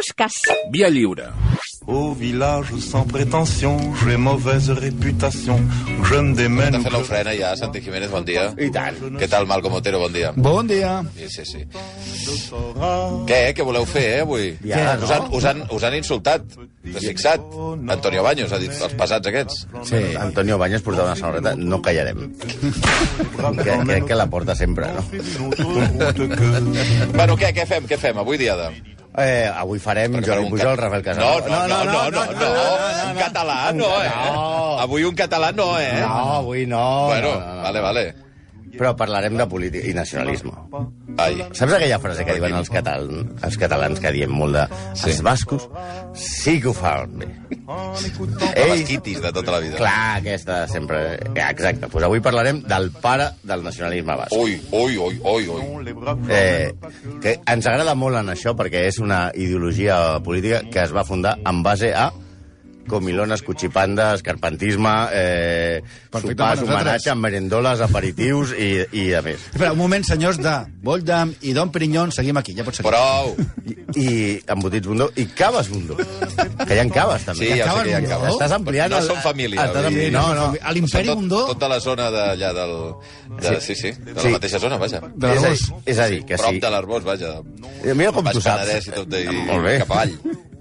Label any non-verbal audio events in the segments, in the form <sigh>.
fosques. Via lliure. Au village sans prétention, j'ai mauvaise réputation. Je me démène. Està fent l'ofrena ja, Santi Jiménez, bon dia. I tant. Què tal, Malcom Otero, bon dia. Bon dia. Sí, sí, sí. Què, què voleu fer, eh, avui? Ja, us, han, us, han, us han insultat, desfixat. Antonio Baños ha dit els pesats aquests. Sí. Antonio Baños portava una samarreta, no callarem. que, crec que la porta sempre, no? Bueno, què, què fem, què fem, avui diada? Eh, avui farem Perquè Jordi Pujol, cat- Rafael No, Casal. no, no, no, no, no, un català no, eh? No. Avui un català no, eh? No, avui no. Bueno, no, no, no. vale, vale. Però parlarem de política i nacionalisme. Ai, Saps aquella frase que diuen els, catal els catalans que diem molt de... Sí. Els bascos sí que ho fan bé. les quitis de tota la vida. Clar, aquesta sempre... Eh, Exacte. Pues avui parlarem del pare del nacionalisme basc. Ui, ui, ui, ui, ui. Eh, que ens agrada molt en això perquè és una ideologia política que es va fundar en base a comilones, cuchipanda, escarpantisme, eh, Perfecte sopars, homenatge, merendoles, aperitius i, i a més. Espera, un moment, senyors de Voldam i Don Perignon, seguim aquí, ja pots seguir. Prou. I, i embotits bundó i caves bundó. Que hi ha caves, també. Sí, ja sé Acabes que hi ha Bundó? caves. Estàs ampliant... No són família. Estàs ampliant... No, no. A l'Imperi Bundó... Tota la zona d'allà del... De, sí, sí, de la Sí. mateixa zona, vaja. De és, a, és a dir, que Prop sí. de l'Arbós, vaja. Mira com tu saps. Penedès i tot, i Molt bé. cap avall.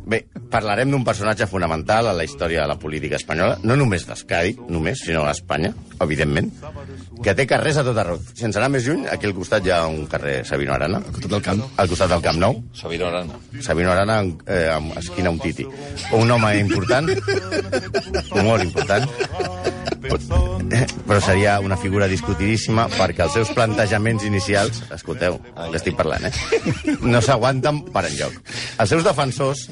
Bé, parlarem d'un personatge fonamental a la història de la política espanyola, no només d'Escadi, només, sinó a Espanya, evidentment, que té carrers a tot arreu. Sense anar més lluny, aquí al costat hi ha un carrer Sabino Arana, Al costat del camp. al costat del Camp Nou, Sabino Arana. Sabino Arana eh, amb esquina un titi. Un home important, molt important, però seria una figura discutidíssima perquè els seus plantejaments inicials, escolteu, que estic parlant, eh, no s'aguanten per enlloc. Els seus defensors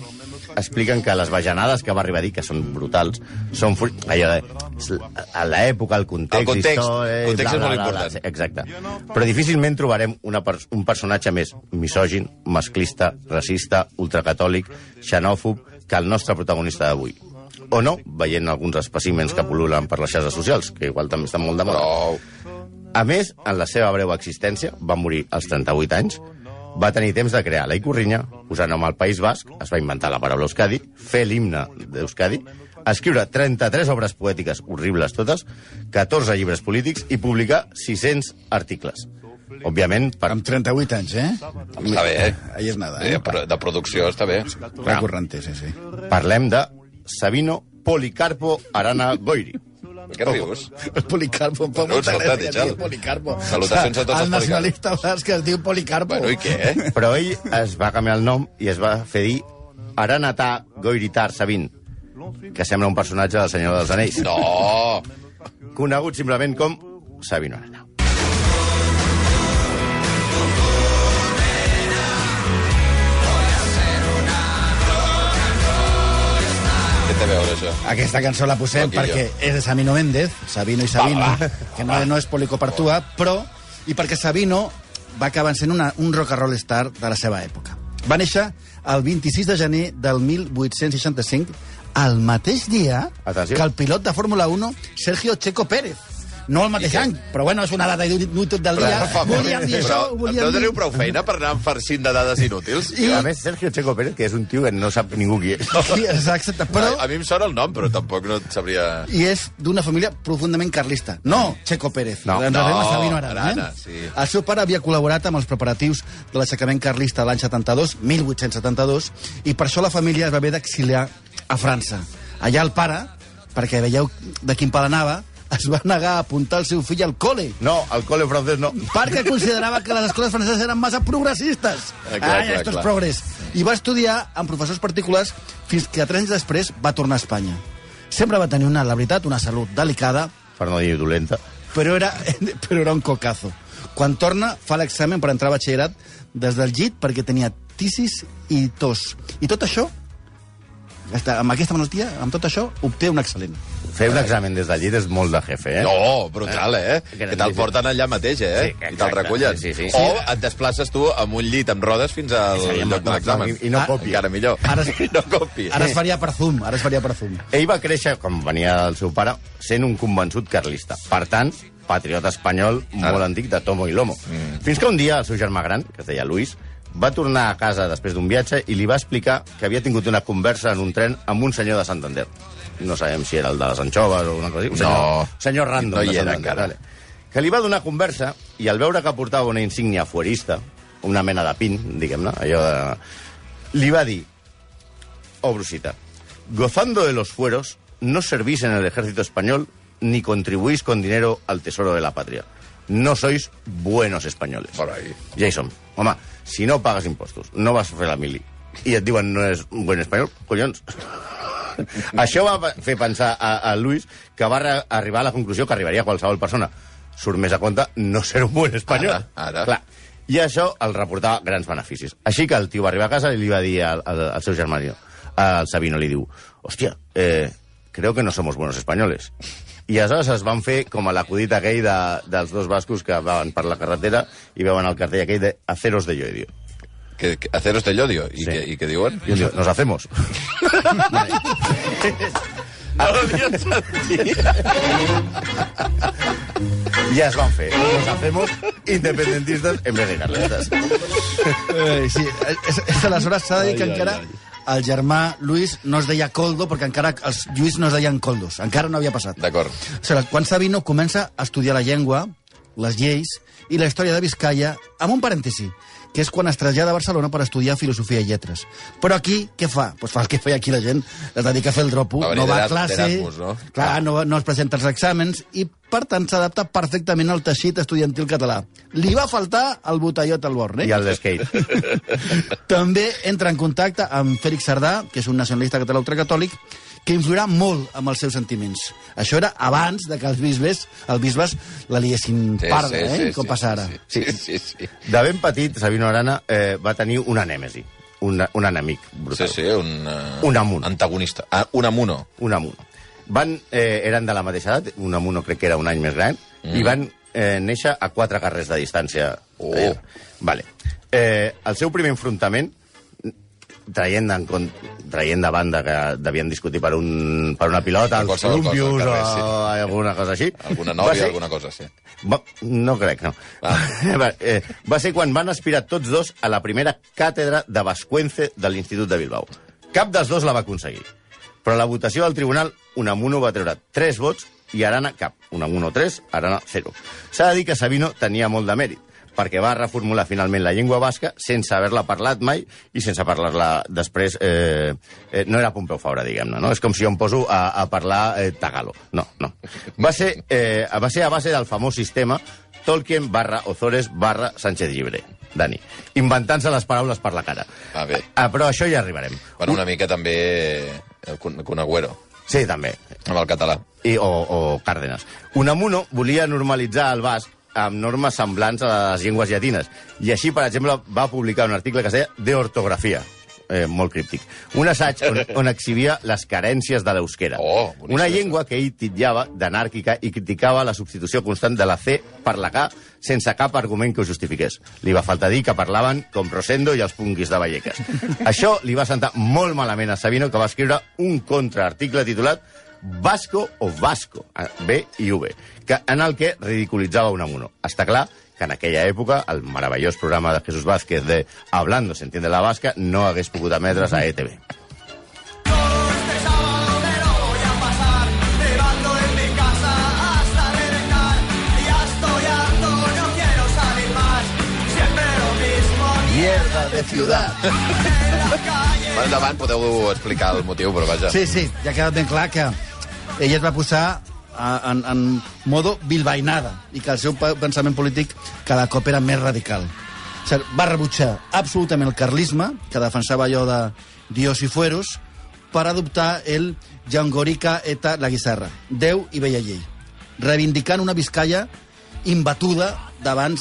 expliquen que les bajanades que va arribar a dir, que són brutals, són fruit... Allò de... A l'època, el context... El context. història, Context és bla, molt bla, bla, bla, important. sí, Exacte. Però difícilment trobarem una per un personatge més misògin, masclista, racista, ultracatòlic, xenòfob, que el nostre protagonista d'avui. O no, veient alguns espècimens que pol·lulen per les xarxes socials, que igual també estan molt de moda. Prou. A més, en la seva breu existència, va morir als 38 anys, va tenir temps de crear la Icorrinya, posar nom al País Basc, es va inventar la paraula Euskadi, fer l'himne d'Euskadi, escriure 33 obres poètiques horribles totes, 14 llibres polítics i publicar 600 articles. Òbviament, per... Amb 38 anys, eh? Està bé, eh? Ahí és nada, Eh, eh? però de producció està bé. Recurrente, sí, sí. parlem de Sabino Policarpo Arana Goiri. Què rius? El Policarpo, em fa No, molta gràcia digui Policarpo. Salutacions a tots els El nacionalista basc es diu Policarpo. Bueno, i què? Però ell es va canviar el nom i es va fer dir Aranatà Goiritar Sabin, que sembla un personatge del Senyor dels Anells. No! conegut simplement com Sabino Arana. Aquesta cançó la posem Loquillo. perquè és de Sabino Méndez, Sabino i Sabino, Va, va. que no, no és Policopartua, però... I perquè Sabino va acabar sent una, un rock and roll star de la seva època. Va néixer el 26 de gener del 1865, el mateix dia Atenció. que el pilot de Fórmula 1, Sergio Checo Pérez. No el mateix any, però bueno, és una data inútil del dia. Per favor. Volíem dir això, Però volíem no dir... teniu prou feina per anar farcint de dades inútils? I... A més, Sergio Checo Pérez, que és un tio que no sap ningú qui és. Sí, exacte, però... A, a mi em sona el nom, però tampoc no et sabria... i és d'una família profundament carlista. No Checo Pérez. No. No, Sabino Arana. Arana, eh? sí. El seu pare havia col·laborat amb els preparatius de l'aixecament carlista l'any 72, 1872, i per això la família es va haver d'exiliar a França. Allà el pare, perquè veieu de quin pal anava, es va negar a apuntar el seu fill al col·le No, el col·le francès no. perquè considerava que les escoles franceses eren massa progressistes. Ah, clar, Ai, clar, clar. I va estudiar amb professors particulars fins que tres anys després va tornar a Espanya. Sempre va tenir una, la veritat, una salut delicada, Per no dir dolenta. però era, <laughs> però era un cocazo. Quan torna, fa l'examen per entrar a batxillerat des del llit perquè tenia tisis i tos. I tot això, amb aquesta malaltia, amb tot això, obté un excel·lent. Fer un examen des del llit és molt de jefe, eh? No, brutal, eh? Que Que te'l porten allà mateix, eh? Sí, I te'l exacte. recullen. Sí, sí, sí. O et desplaces tu amb un llit amb rodes fins al Sí, lloc de l'examen. i- i no Ah, copi. Encara millor. Ara- I <laughs> no copi. Ara es faria per Zoom, ara es faria per Zoom. Ell va créixer, com venia del seu pare, sent un convençut carlista. Per tant, patriota espanyol molt Ara. antic de tomo i lomo. Mm. Fins que un dia el seu germà gran, que es deia Luis, Va tornar a casa després d'un viatge i li va explicar que havia tingut una conversa en un tren amb un senyor de Santander. No sabem si era el de les anxoves o una cosa així. Un senyor, No. senyor random No hi era encara. Vale. Que li va donar conversa i al veure que portava una insígnia fuerista, una mena de pin, diguem-ne, allò de... Li va dir, obro cita, gozando de los fueros, no servís en el ejército español ni contribuís con dinero al tesoro de la patria. No sois buenos españoles. Por ahí. Ja hi som. Home, si no pagues impostos, no vas a fer la mili, i et diuen no és un bon espanyol, collons. <laughs> Això va fer pensar a, a Luis que va arribar a la conclusió que arribaria qualsevol persona. Surt més a compte no ser un bon espanyol. Ara, ara. Clar. I això el reportava grans beneficis. Així que el tio va arribar a casa i li va dir al, al, al seu germà, al Sabino, li diu, hòstia, eh, creo que no somos buenos españoles. I aleshores es van fer com a l'acudit aquell de, dels dos bascos que van per la carretera i veuen el cartell aquell de Aceros de Llodio. Que, que aceros de llodio. I, Sí. que, I què diuen? Un diu, nos hacemos. No l'havia sentit. Ja es van fer. Nos hacemos independentistas en vez de carlistas. Eh, sí, és, és, aleshores s'ha de dir que encara el germà Lluís no es deia Coldo, perquè encara els Lluís no es deien Coldos. Encara no havia passat. D'acord. O sigui, quan Sabino comença a estudiar la llengua, les lleis i la història de Vizcaya, amb un parèntesi, que és quan es trasllada a Barcelona per estudiar filosofia i lletres. Però aquí, què fa? Pues fa el que feia aquí la gent, es dedica a fer el dropo, Va no va a classe, no? clar, no, no es presenta als exàmens, i per tant s'adapta perfectament al teixit estudiantil català. Li va faltar el botellot al born, eh? I el skate. <laughs> També entra en contacte amb Fèlix Sardà, que és un nacionalista català ultracatòlic, que influirà molt amb els seus sentiments. Això era abans de que els bisbes, els bisbes la liessin Sí, parda, sí, eh? sí, com sí, passa ara. Sí, sí, sí. sí. De ben petit, Sabino Arana eh, va tenir una nèmesi, un, un enemic Sí, brutal. sí, un... Uh, Un amunt. Antagonista. Ah, un amuno. un amuno. Van, eh, eren de la mateixa edat, un amuno crec que era un any més gran, mm. i van eh, néixer a quatre carrers de distància. Oh. Eh, vale. Eh, el seu primer enfrontament, traient, en, con- traient de banda que devien discutir per, un, per una pilota, els cosa, al o sí. alguna cosa així. Alguna Va nòvia, ser- alguna cosa, sí. Va, no crec, no. Ah. <laughs> Va, eh, va ser quan van aspirar tots dos a la primera càtedra de Vascuence de l'Institut de Bilbao. Cap dels dos la va aconseguir. Però a la votació del tribunal, Unamuno va treure 3 vots i Arana cap. Unamuno 3, Arana 0. S'ha de dir que Sabino tenia molt de mèrit, perquè va reformular finalment la llengua basca sense haver-la parlat mai i sense parlar-la després... Eh, eh, no era Pompeu Fabra, diguem-ne, no? És com si jo em poso a, a parlar eh, tagalo. No, no. Va ser, eh, va ser a base del famós sistema Tolkien barra Ozores barra Sánchez Llibre, Dani. Inventant-se les paraules per la cara. Ah, bé. Ah, però això ja arribarem. Bueno, una mica també eh, con, con Agüero, Sí, també. amb el català. I, o, o Cárdenas. Unamuno volia normalitzar el basc amb normes semblants a les llengües llatines. I així, per exemple, va publicar un article que es deia De ortografia, eh, molt críptic. Un assaig on, <laughs> on exhibia les carències de l'eusquera. Oh, Una llengua que ell titllava d'anàrquica i criticava la substitució constant de la C per la K sense cap argument que ho justifiqués. Li va faltar dir que parlaven com Rosendo i els punquis de Vallecas. <laughs> Això li va sentar molt malament a Sabino, que va escriure un contraarticle titulat Vasco o Vasco, B i V, que, en el que ridiculitzava Unamuno. Està clar que en aquella època el meravellós programa de Jesús Vázquez de Hablando se entiende la vasca no hagués pogut emetre's a ETV. Mierda de ciudad. Més endavant podeu explicar el motiu, però vaja. Sí, sí, ja ha quedat ben clar que ell es va posar en, en modo bilbainada i que el seu pe- pensament polític cada cop era més radical. O sigui, va rebutjar absolutament el carlisme, que defensava allò de Dios y fueros, per adoptar el Jangorica eta la guisarra, Déu i vella llei, reivindicant una Vizcaya imbatuda davant,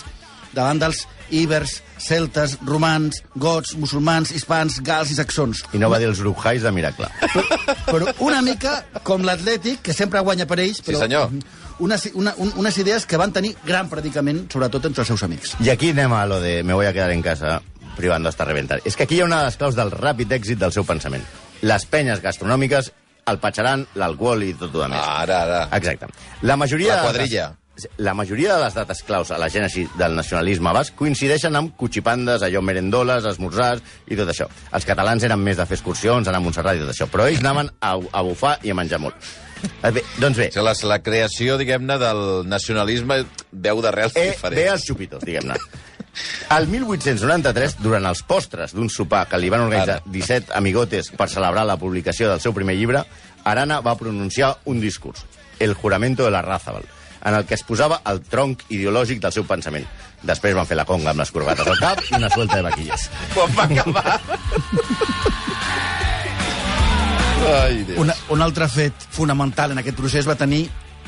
davant dels íbers, celtes, romans, gots, musulmans, hispans, gals i saxons. I no va dir els urujais de Miracle. Però una mica com l'Atlètic, que sempre guanya per ells, però senyor. unes, una, un, unes idees que van tenir gran predicament, sobretot entre els seus amics. I aquí anem a lo de me voy a quedar en casa privando hasta reventar. És que aquí hi ha una de les claus del ràpid èxit del seu pensament. Les penyes gastronòmiques, el patxaran, l'alcohol i tot el més. Ara, ara. Exacte. La majoria... La quadrilla. La majoria de les dates claus a la gènesi del nacionalisme basc coincideixen amb cuchipandes, allò merendoles, esmorzars i tot això. Els catalans eren més de fer excursions, anar a Montserrat i tot això, però ells anaven a, a bufar i a menjar molt. Eh, Bé, doncs bé, O sigui, la, la creació, diguem-ne, del nacionalisme veu d'arrels eh, diferents. ve als xupitos, diguem-ne. El 1893, durant els postres d'un sopar que li van organitzar 17 amigotes per celebrar la publicació del seu primer llibre, Arana va pronunciar un discurs, el juramento de la Razabal, en el que es posava el tronc ideològic del seu pensament. Després van fer la conga amb les corbates al cap i una suelta de vaquilles. Quan va acabar... Ai, Déu. Una, un altre fet fonamental en aquest procés va tenir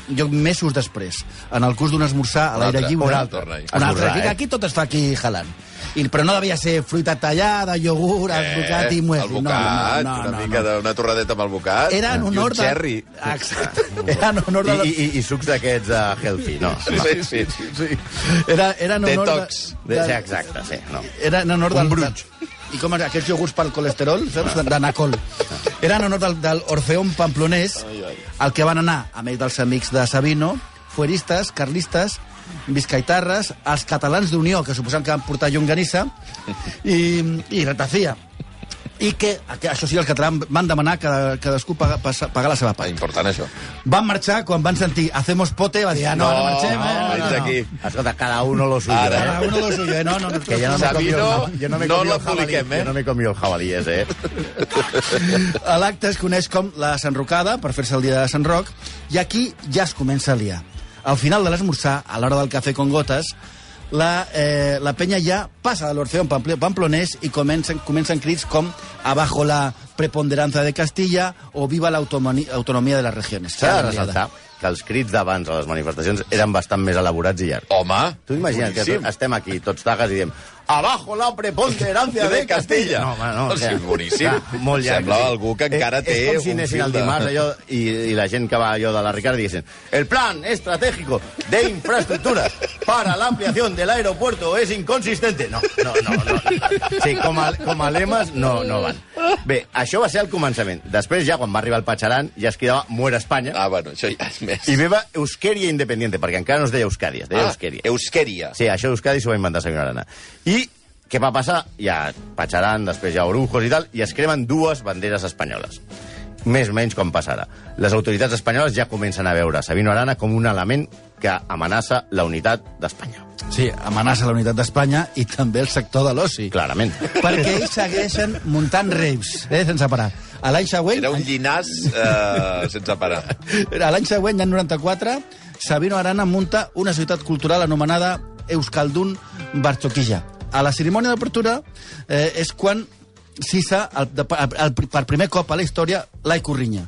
lloc mesos després, en el curs d'un esmorzar a Un l'aire altre, lliure. un altre. Un altre. Esmorzar, Aquí, eh? aquí tot es fa aquí jalant. I, però no devia ser fruita tallada, iogurt, albocat i muesli. Eh, el bocat, no, no, no, una no, mica no. d'una torradeta amb el bocat. Era en i honor un de... cherry. Exacte. Era en honor I, de... i, i, i sucs d'aquests uh, healthy, no. Sí, sí, sí. sí. Sí. Era, era en honor Detox. de... De, de, sí, exacte, sí. No. Era en honor Un del... brunch. I com era, aquests iogurts pel colesterol, saps? D'anacol. Era en honor del, del Orfeón Pamplonès, al que van anar, a més dels amics de Sabino, fueristes, carlistes, viscaitarres, els catalans d'Unió, que suposem que van portar llonganissa, i, i ratafia. I que, que, això sí, els catalans van demanar que cadascú paga, passa- pagar la seva part. important, això. Van marxar, quan van sentir Hacemos pote, va dir, ah, no, no, No, marxem, eh, no, no, no, no. aquí. Escolta, cada uno lo suyo, Ara. Cada eh? uno lo suyo, eh? No, no, Que ya no me comido, Sabino, el- yo no no la el jabalí, publiquem, eh? Yo no me he comido el jabalíes, eh? A <laughs> l'acte es coneix com la Sant Rocada, per fer-se el dia de Sant Roc, i aquí ja es comença a liar. Al final de l'esmorzar, a l'hora del cafè con gotes, la, eh, la penya ja passa de l'Orfeón Pampl- Pamplonès i comencen, comencen crits com abajo la preponderancia de Castilla o viva la automoni- autonomia de les regiones. S'ha de ressaltar que els crits d'abans a les manifestacions eren bastant més elaborats i llargs. Home, Tu imagina't que boníssim. tot, estem aquí, tots tagues, i diem Abajo la preponderancia de Castilla. No, home, no. O sigui, boníssim. clar, molt llarg. Sembla sí. algú que encara és, té És com si anessin el de- dimarts allò, <laughs> i, i la gent que va allò de la Ricard diguessin el plan estratégico de infraestructuras para la ampliación del aeropuerto es inconsistente. No, no, no. no. Sí, com a, com a lemes no, no van. Bé, això va ser el començament. Després, ja quan va arribar el Patxaran, ja es cridava Muera Espanya. Ah, bueno, això ja és més. I beva Euskèria Independiente, perquè encara no es deia Euskadi, es deia ah, Euskèria. Euskèria. Sí, això d'Euskadi s'ho va inventar Sabino Arana. I què va passar? Ja Patxaran, després ja Orujos i tal, i es cremen dues banderes espanyoles. Més o menys com passarà. Les autoritats espanyoles ja comencen a veure Sabino Arana com un element que amenaça la unitat d'Espanya. Sí, amenaça la unitat d'Espanya i també el sector de l'oci. Clarament. Perquè ells segueixen muntant raves, eh, sense parar. A l'any següent... Era un llinàs eh, sense parar. A l'any següent, l'any 94, Sabino Arana munta una societat cultural anomenada Euskaldun Bartxoquilla. A la cerimònia d'apertura eh, és quan s'issa el, el, el, per primer cop a la història l'Aicorrinya,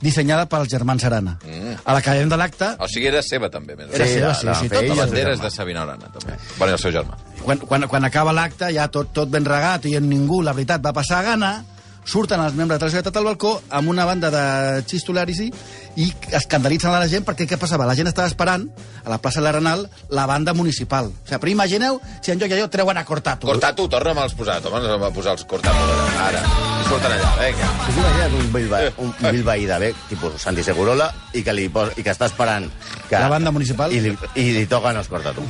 dissenyada pels germans Arana. Mm. A l'acabem de l'acte, O sigui, era seva, també. Més Era menys. seva, la- sí, la sí, fer tota La bandera és de Sabina Arana, també. Bueno, i el seu germà. quan, quan, quan acaba l'acte, ja tot, tot ben regat i ningú, la veritat, va passar gana, surten els membres de la societat al balcó amb una banda de xistolaris i escandalitzen a la gent perquè què passava? La gent estava esperant a la plaça de l'Arenal la banda municipal. O sigui, però imagineu si en lloc d'allò treuen a Cortato. Cortato, torna'm els posar. Home, ens va posar els Cortato. allà. Ara. I surten allà, vinga. Imagina't un bilba, un bilbaí de bec, tipus Santi Segurola, i que, li pos, i que està esperant que... La banda municipal? I li, i li toquen els corta tu.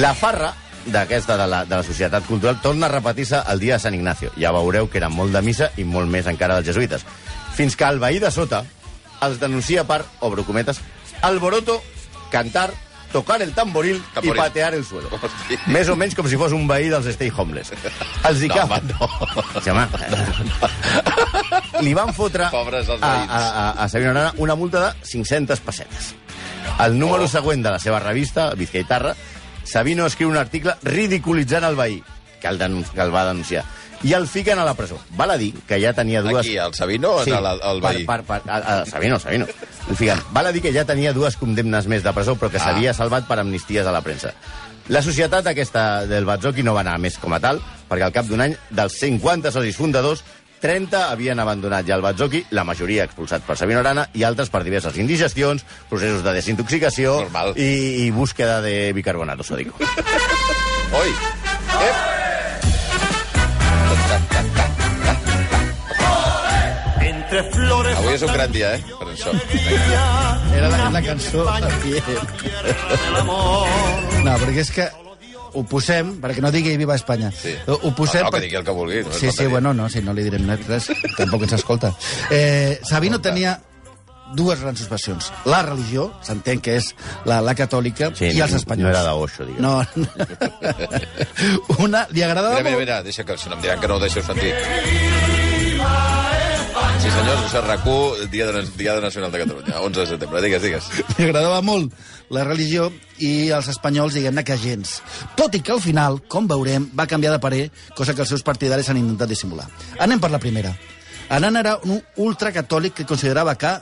La farra d'aquesta de, la, de la Societat Cultural torna a repetir-se el dia de Sant Ignacio. Ja veureu que era molt de missa i molt més encara dels jesuïtes. Fins que el veí de sota els denuncia per, obro cometes, alboroto, cantar, tocar el tamboril, Tamboril. i patear el suelo. Hosti. Més o menys com si fos un veí dels Stay Homeless. Els hi No, cap... home, no. Sí, home. Li van fotre Pobres els a, a, a, a Sabino Arana una multa de 500 pessetes. El número Oh. següent de la seva revista, Vizcaitarra, Sabino escriu un article ridiculitzant el veí, que el, que el va denunciar, i el fiquen a la presó. Val a dir que ja tenia dues... Aquí, al Sabino o al, al veí? Per, per, per, a, a, Sabino, Sabino. El fiquen. Val a dir que ja tenia dues condemnes més de presó, però que Ah. s'havia salvat per amnisties a la premsa. La societat aquesta del Batzoki no va anar més com a tal, perquè al cap d'un any, dels 50 socis fundadors, 30 havien abandonat ja el Batzoki, la majoria expulsats per Sabino Arana, i altres per diverses indigestions, processos de desintoxicació Normal. i, i búsqueda de bicarbonato sòdico. Oi! Avui és un gran dia, eh? Per això. Era la, la cançó... No, perquè és que ho posem, perquè no digui Viva Espanya. Sí. Ho, posem... No, no, que digui el que vulgui, no sí, sí, bueno, no, si no li direm res, tampoc ens escolta. Eh, Sabino tenia dues grans versions. La religió, s'entén que és la, la catòlica, Sí, i no- els espanyols. no era d'Osho, diguem. No. <laughs> Una, li agradava Mira, mira, molt... mira, deixa que, si no em diran que no ho deixeu sentir. Sí, senyors, és RAC1, dia, de, dia de Nacional de Catalunya, 11 de setembre. Digues, digues. li agradava molt la religió i els espanyols, diguem-ne que gens. Tot i que al final, com veurem, va canviar de parer, cosa que els seus partidaris han intentat dissimular. Anem per la primera. Anan era un ultracatòlic que considerava que,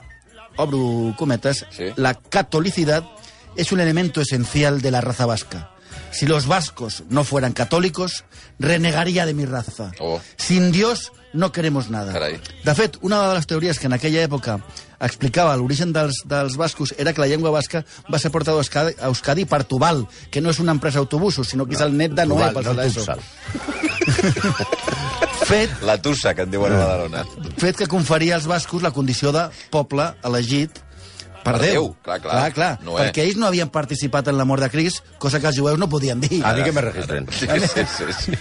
obro cometes, Sí. la catolicidad es un elemento esencial de la raza vasca. Si los vascos no fueran católicos, renegaría de mi raza. Oh. Sin Dios no queremos nada. Carai. De fet, una de les teories que en aquella època explicava l'origen dels, dels bascos era que la llengua basca va ser portada a Euskadi, per Tubal, que no és una empresa d'autobusos, sinó que és el net de Noé. Tubal, no l'ESO. Tupsal. <laughs> Fet, La tussa, que en diuen a Badalona. fet que conferia als bascos la condició de poble elegit per, Per Déu. Déu, clar, clar. clar, clar Noé. perquè ells no havien participat en la mort de Cris, cosa que els jueus no podien dir. A mi que me registren. Sí, sí, <laughs> sí. sí.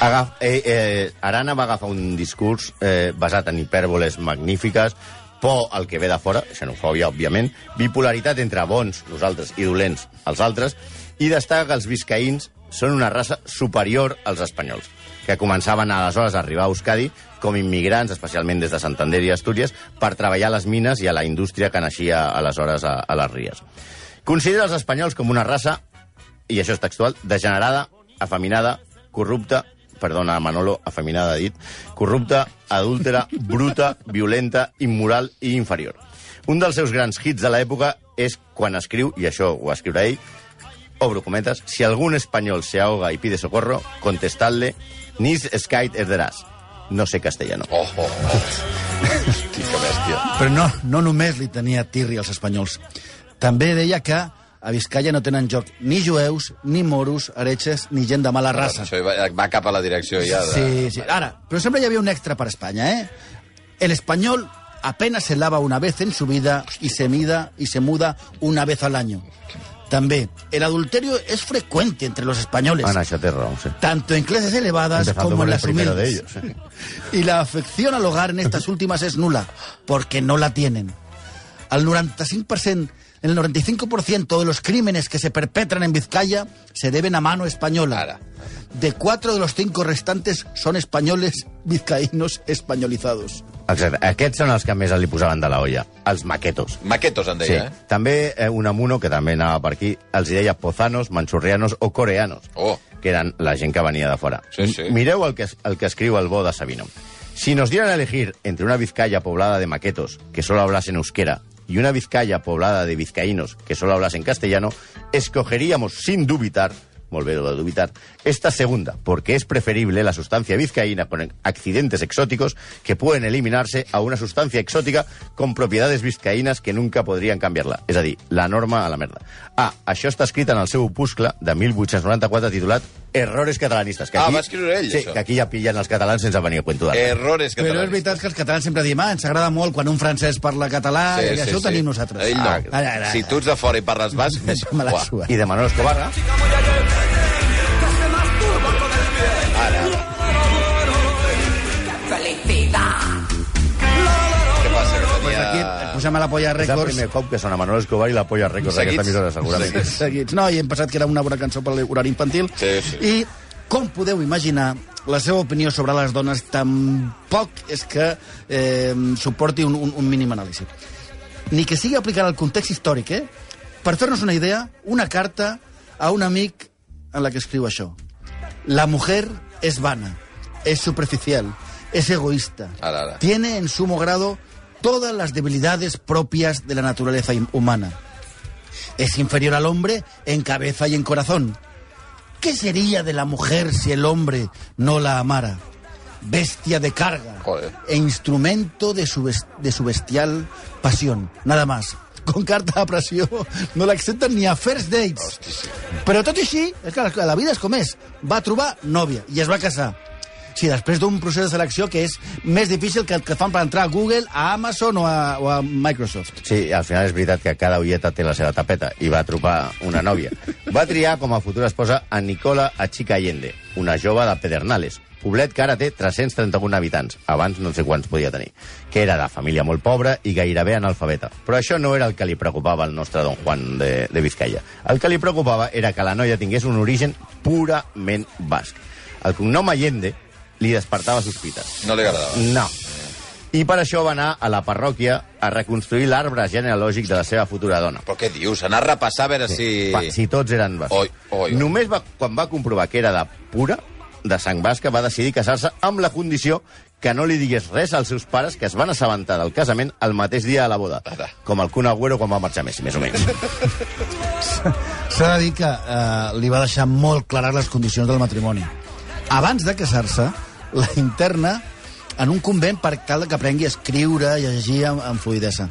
Agaf, eh, eh, Arana va agafar un discurs eh, basat en hipèrboles magnífiques, por al que ve de fora, xenofòbia, òbviament, bipolaritat entre bons, nosaltres, i dolents, els altres, i destaca que els viscaïns són una raça superior als espanyols, que començaven aleshores a arribar a Euskadi com immigrants, especialment des de Santander i Astúries, per treballar a les mines i a la indústria que naixia aleshores a, a les Ries. Considera els espanyols com una raça, i això és textual, degenerada, afeminada, corrupta, perdona, Manolo, afeminada ha dit, corrupta, adúltera, bruta, violenta, immoral i inferior. Un dels seus grans hits de l'època és quan escriu, i això ho va escriure ell, obro cometes, si algún español se ahoga y pide socorro, contestadle, nis skait erderás. No sé castellano. Oh, oh, oh. <laughs> Hosti, que bèstia. Però no, no només li tenia tirri als espanyols. També deia que a Vizcaya no tenen joc ni jueus, ni moros, heretges, ni gent de mala raça. Això va, va cap a la direcció ja de... Sí, sí. Ara, però sempre hi havia un extra per Espanya, ¿eh? El español apenas se lava una vez en su vida y se mida y se muda una vez al año. También, el adulterio es frecuente entre los españoles. Ana, té raó, sí. tanto en clases elevadas Empezando como en las primero de humildes. ellos. <laughs> Y la afección al hogar en estas últimas es nula, porque no la tienen. Al 95%, el 95% de los crímenes que se perpetran en Vizcaya se deben a mano española. De cuatro de los cinco restantes son españoles vizcaínos españolizados. Exacte. Aquests són els que més li posaven de la olla, els maquetos. Maquetos, en Sí. deia, eh? També eh, un amuno, que també anava per aquí, els hi deia pozanos, manxurrianos o coreanos, Oh. que eren la gent que venia de fora. Sí, sí. Mireu el que, el que escriu el bo de Sabino. Si nos dieran a elegir entre una Vizcaya poblada de maquetos, que solo hablasen euskera, y una Vizcaya poblada de vizcaínos, que solo hablasen castellano, escogeríamos sin dubitar molt bé, lo de dubitar, esta segunda, porque es preferible la sustancia vizcaína con accidentes exóticos que pueden eliminarse a una sustancia exótica con propiedades vizcaínas que nunca podrien canviar-la. És a dir, la norma a la merda. Ah, això està escrit en el seu opuscle de 1894 titulat Errores catalanistes. Que Ah, aquí, va escriure ell, sí, això. que aquí ja pillen els catalans sense venir a cuento d'altre. Errores Però és catalanistes. veritat que els catalans sempre diem ah, ens agrada molt quan un francès parla català Sí, i sí, això ho sí. tenim nosaltres. Ell no. Ah, ara, ara, Si tu ets de fora i parles basc... <laughs> Això me la sua. I de Manolo Escobar, Ara, tenia... aquí posem a la Polla és el Records. primer cop que sona Manolo Escobar i la Polla Records Seguits? d'aquesta emissora, segurament. Seguits. seguits. No, i hem pensat que era una bona cançó per l'horari infantil. Sí, sí. I, com podeu imaginar, la seva opinió sobre les dones tampoc és que eh, suporti un, un, un mínim anàlisi. Ni que sigui aplicant el context històric, eh? Per fer-nos una idea, una carta a un amic en la que escriu això. La mujer es vana, es superficial, es egoísta. Ara, ara. Tiene en sumo grado todas las debilidades propias de la naturaleza humana. Es inferior al hombre en cabeza y en corazón. ¿Qué sería de la mujer si el hombre no la amara? Bestia de carga Joder. e instrumento de su, de su bestial pasión. Nada más. <laughs> Con carta de pressió no l'accepten ni a first dates. Però tot i així, és que la- la vida és com és. Va trobar nòvia i es va casar. Sí, després d'un procés de selecció que és més difícil que el que fan per entrar a Google, a Amazon o a, o a Microsoft. Sí, al final és veritat que cada ulleta té la seva tapeta i va tropar una nòvia. Va triar com a futura esposa a Nicola Achica Allende, una jove de Pedernales, poblet que ara té 331 habitants, abans no sé quants podia tenir, que era de família molt pobra i gairebé analfabeta. Però això no era el que li preocupava al nostre Don Juan de, de Vizcaya. El que li preocupava era que la noia tingués un origen purament basc. El cognom Allende li despertava sospites. No li agradava. No. I per això va anar a la parròquia a reconstruir l'arbre genealògic de la seva futura dona. Però què dius? Anar a repassar a veure si... Pa, si tots eren bascos. Oi, oi, oi. Només va, quan va comprovar que era de pura, de sang basca, va decidir casar-se amb la condició que no li digués res als seus pares que es van assabentar del casament el mateix dia de la boda. Ara. Com el Kun Agüero quan va marxar Messi, més o menys. <laughs> S'ha de dir que eh, li va deixar molt clares les condicions del matrimoni. Abans de casar-se, la interna en un convent per tal que aprengui a escriure i a llegir amb, amb fluidesa.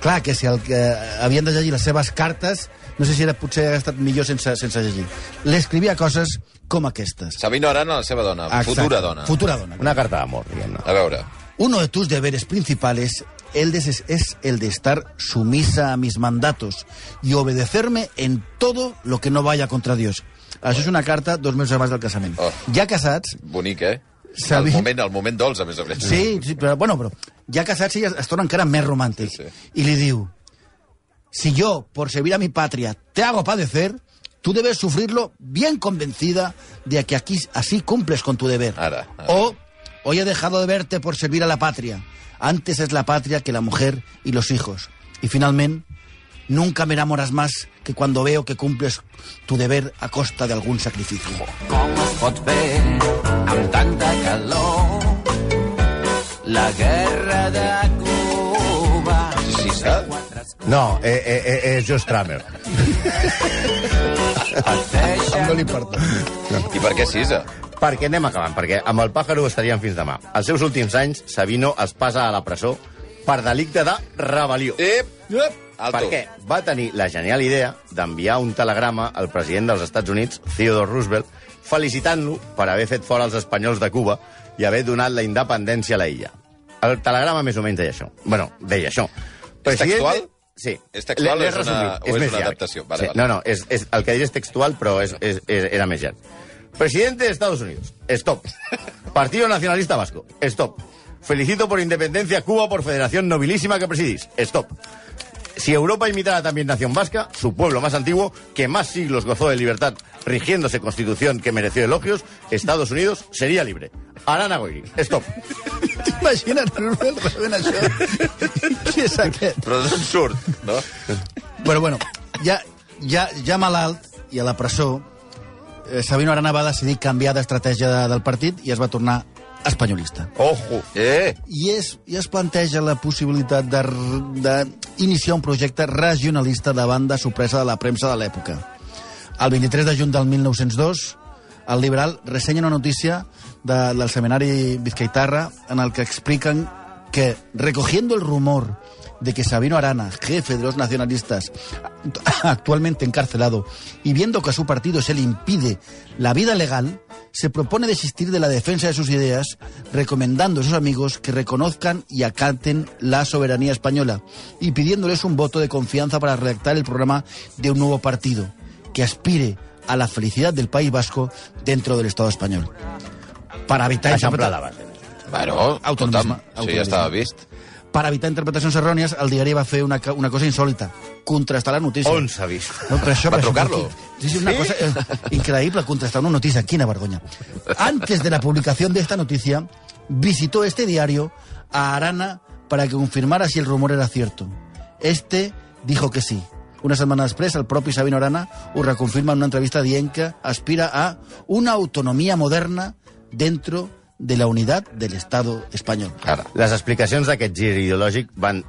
Clar, que si el que havien de llegir les seves cartes, no sé si era, potser hagués estat millor sense, sense llegir. L'escrivia coses com aquestes. Sabino Arana, la seva dona, Exacte. futura dona. Futura dona. Una carta d'amor, diguem-ne. A veure. Uno de tus deberes principales el de- es el de estar sumisa a mis mandatos y obedecerme en todo lo que no vaya contra Dios. Això és una carta dos mesos abans del casament. Oh. Ja casats, Bonic, eh? Sabi- El moment, el moment dolç, a més a més. sí, sí però, bueno, però ja casats ella es torna encara més romàntic. Sí, sí. I li diu, si yo, por servir a mi patria, te hago padecer, tú debes sufrirlo bien convencida de que aquí así cumples con tu deber. Ara, ara. O, hoy he dejado de verte por servir a la patria. Antes es la patria que la mujer y los hijos. Y finalmente, nunca me enamoras más que cuando veo que cumples tu deber a costa de algún sacrificio. Com es pot fer amb tanta calor la guerra de Cuba? Sí, sí, sap? No, eh, eh, eh, és Joe Stramer. No li importa. I per què Sisa? Perquè anem acabant, perquè amb el pàjaro estaríem fins demà. Els seus últims anys, Sabino es passa a la presó per delicte de rebel·lió. Ep! Alto. Perquè va tenir la genial idea d'enviar un telegrama al president dels Estats Units, Theodore Roosevelt, felicitant-lo per haver fet fora els espanyols de Cuba i haver donat la independència a la illa. El telegrama més o menys deia això. bueno, deia això. textual? Sí. És textual o és una- o és més una llarg. adaptació? Vale, sí. vale. No, no, és, és, el que diré és textual, però és, és, és, era més llarg. Presidente de Estados Unidos. Stop. Partido Nacionalista Vasco. Stop. Felicito por independencia Cuba por federación nobilísima que presidís. Stop. Si Europa imitara también Nación Vasca, su pueblo más antiguo, que más siglos gozó de libertad, rigiéndose constitución que mereció elogios, Estados Unidos sería libre. Arana Goiri. Stop. T'imagines Roosevelt rebent això? Qui és aquest? Però d'on surt, no? Bueno, bueno, ja, ja, ja malalt i a la presó, eh, Sabino Arana va decidir canviar d'estratègia de, del partit i es va tornar espanyolista. Ojo. Eh! I es, i es planteja la possibilitat d'iniciar un projecte regionalista davant de sorpresa de la premsa de l'època. El 23 de juny del 1902, el Liberal ressenya una notícia de, del seminari Vizcaitarra en el que expliquen que, recogiendo el rumor de que Sabino Arana, jefe de los nacionalistas, actualmente encarcelado, y viendo que a su partido se le impide la vida legal, se propone desistir de la defensa de sus ideas, recomendando a sus amigos que reconozcan y acaten la soberanía española y pidiéndoles un voto de confianza para redactar el programa de un nuevo partido que aspire a la felicidad del País Vasco dentro del Estado español. Para evitar base. Bueno, escolta'm, sí, ja estava vist. Per evitar interpretacions errònies, el diari va fer una, una cosa insòlita, contrastar la notícia. On s'ha vist? No, però això, Va però això, trucar-lo. Sí, sí, una cosa eh, increíble contrastar una noticia. Quina vergonya. Antes de la publicación de esta noticia, visitó este diario a Arana para que confirmara si el rumor era cierto. Este dijo que sí. Una setmana després, el propi Sabino Arana ho reconfirma en una entrevista dient que aspira a una autonomía moderna dentro de la unidad del Estado español. Ara. Les explicacions d'aquest gir ideològic van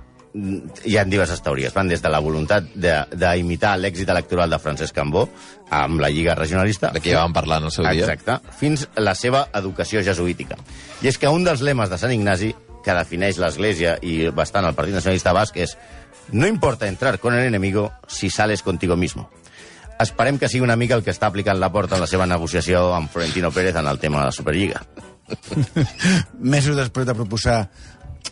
hi ha diverses teories. Van des de la voluntat de- d'imitar l'èxit electoral de Francesc Cambó amb la Lliga Regionalista. De què ja vam parlar en el seu dia. Exacte. Fins la seva educació jesuítica. I és que un dels lemes de Sant Ignasi, que defineix l'Església i bastant el Partit Nacionalista Basc, és no importa entrar con el enemigo si sales contigo mismo. Esperem que sigui una mica el que està aplicant la porta en la seva negociació amb Florentino Pérez en el tema de la Superliga. <laughs> Mesos després de proposar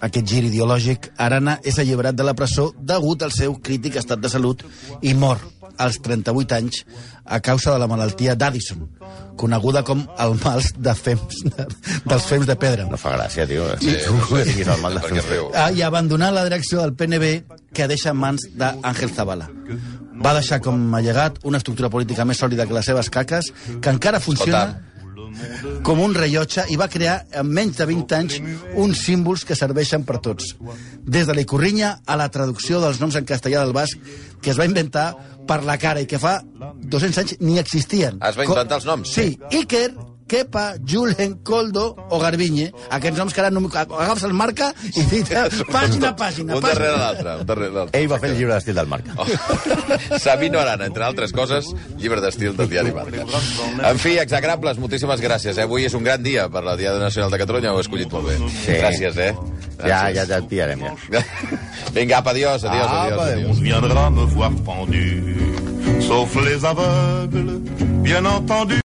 aquest gir ideològic, Arana és alliberat de la presó degut al seu crític estat de salut i mor als 38 anys a causa de la malaltia d'Addison, coneguda com el mal de fems, de, dels fems de pedra. No fa gràcia, tio. Sí, que tinguis el mal de riu. Ah, I abandonar la direcció del PNB que deixa en mans d'Àngel Zavala. Va deixar com a llegat una estructura política més sòlida que les seves caques, que encara funciona com un rellotge i va crear en menys de 20 anys uns símbols que serveixen per tots. Des de l'Icorrinya a la traducció dels noms en castellà del basc que es va inventar per la cara i que fa 200 anys ni existien. Es va inventar els noms? Sí, Iker, Kepa, Julen, Coldo o Garbiñe, aquests noms que ara no, agafes el marca i dita <laughs> pàgina a pàgina. Un pàgina. darrere l'altre. Un darrere l'altre. Ell va fer el llibre d'estil del Marca. Oh. <laughs> Sabino Arana, entre altres coses, llibre d'estil del diari Marca. En fi, exagrables, moltíssimes gràcies. Eh? Avui és un gran dia per la Diada Nacional de Catalunya, ho he escollit molt bé. Sí. Gràcies, eh? Ja, ja, ja et pillarem, ja. <laughs> Vinga, apa, adiós, adiós, Apa, adiós. adéu. adiós. On viendra me voir pendu, sauf les aveugles, bien entendu.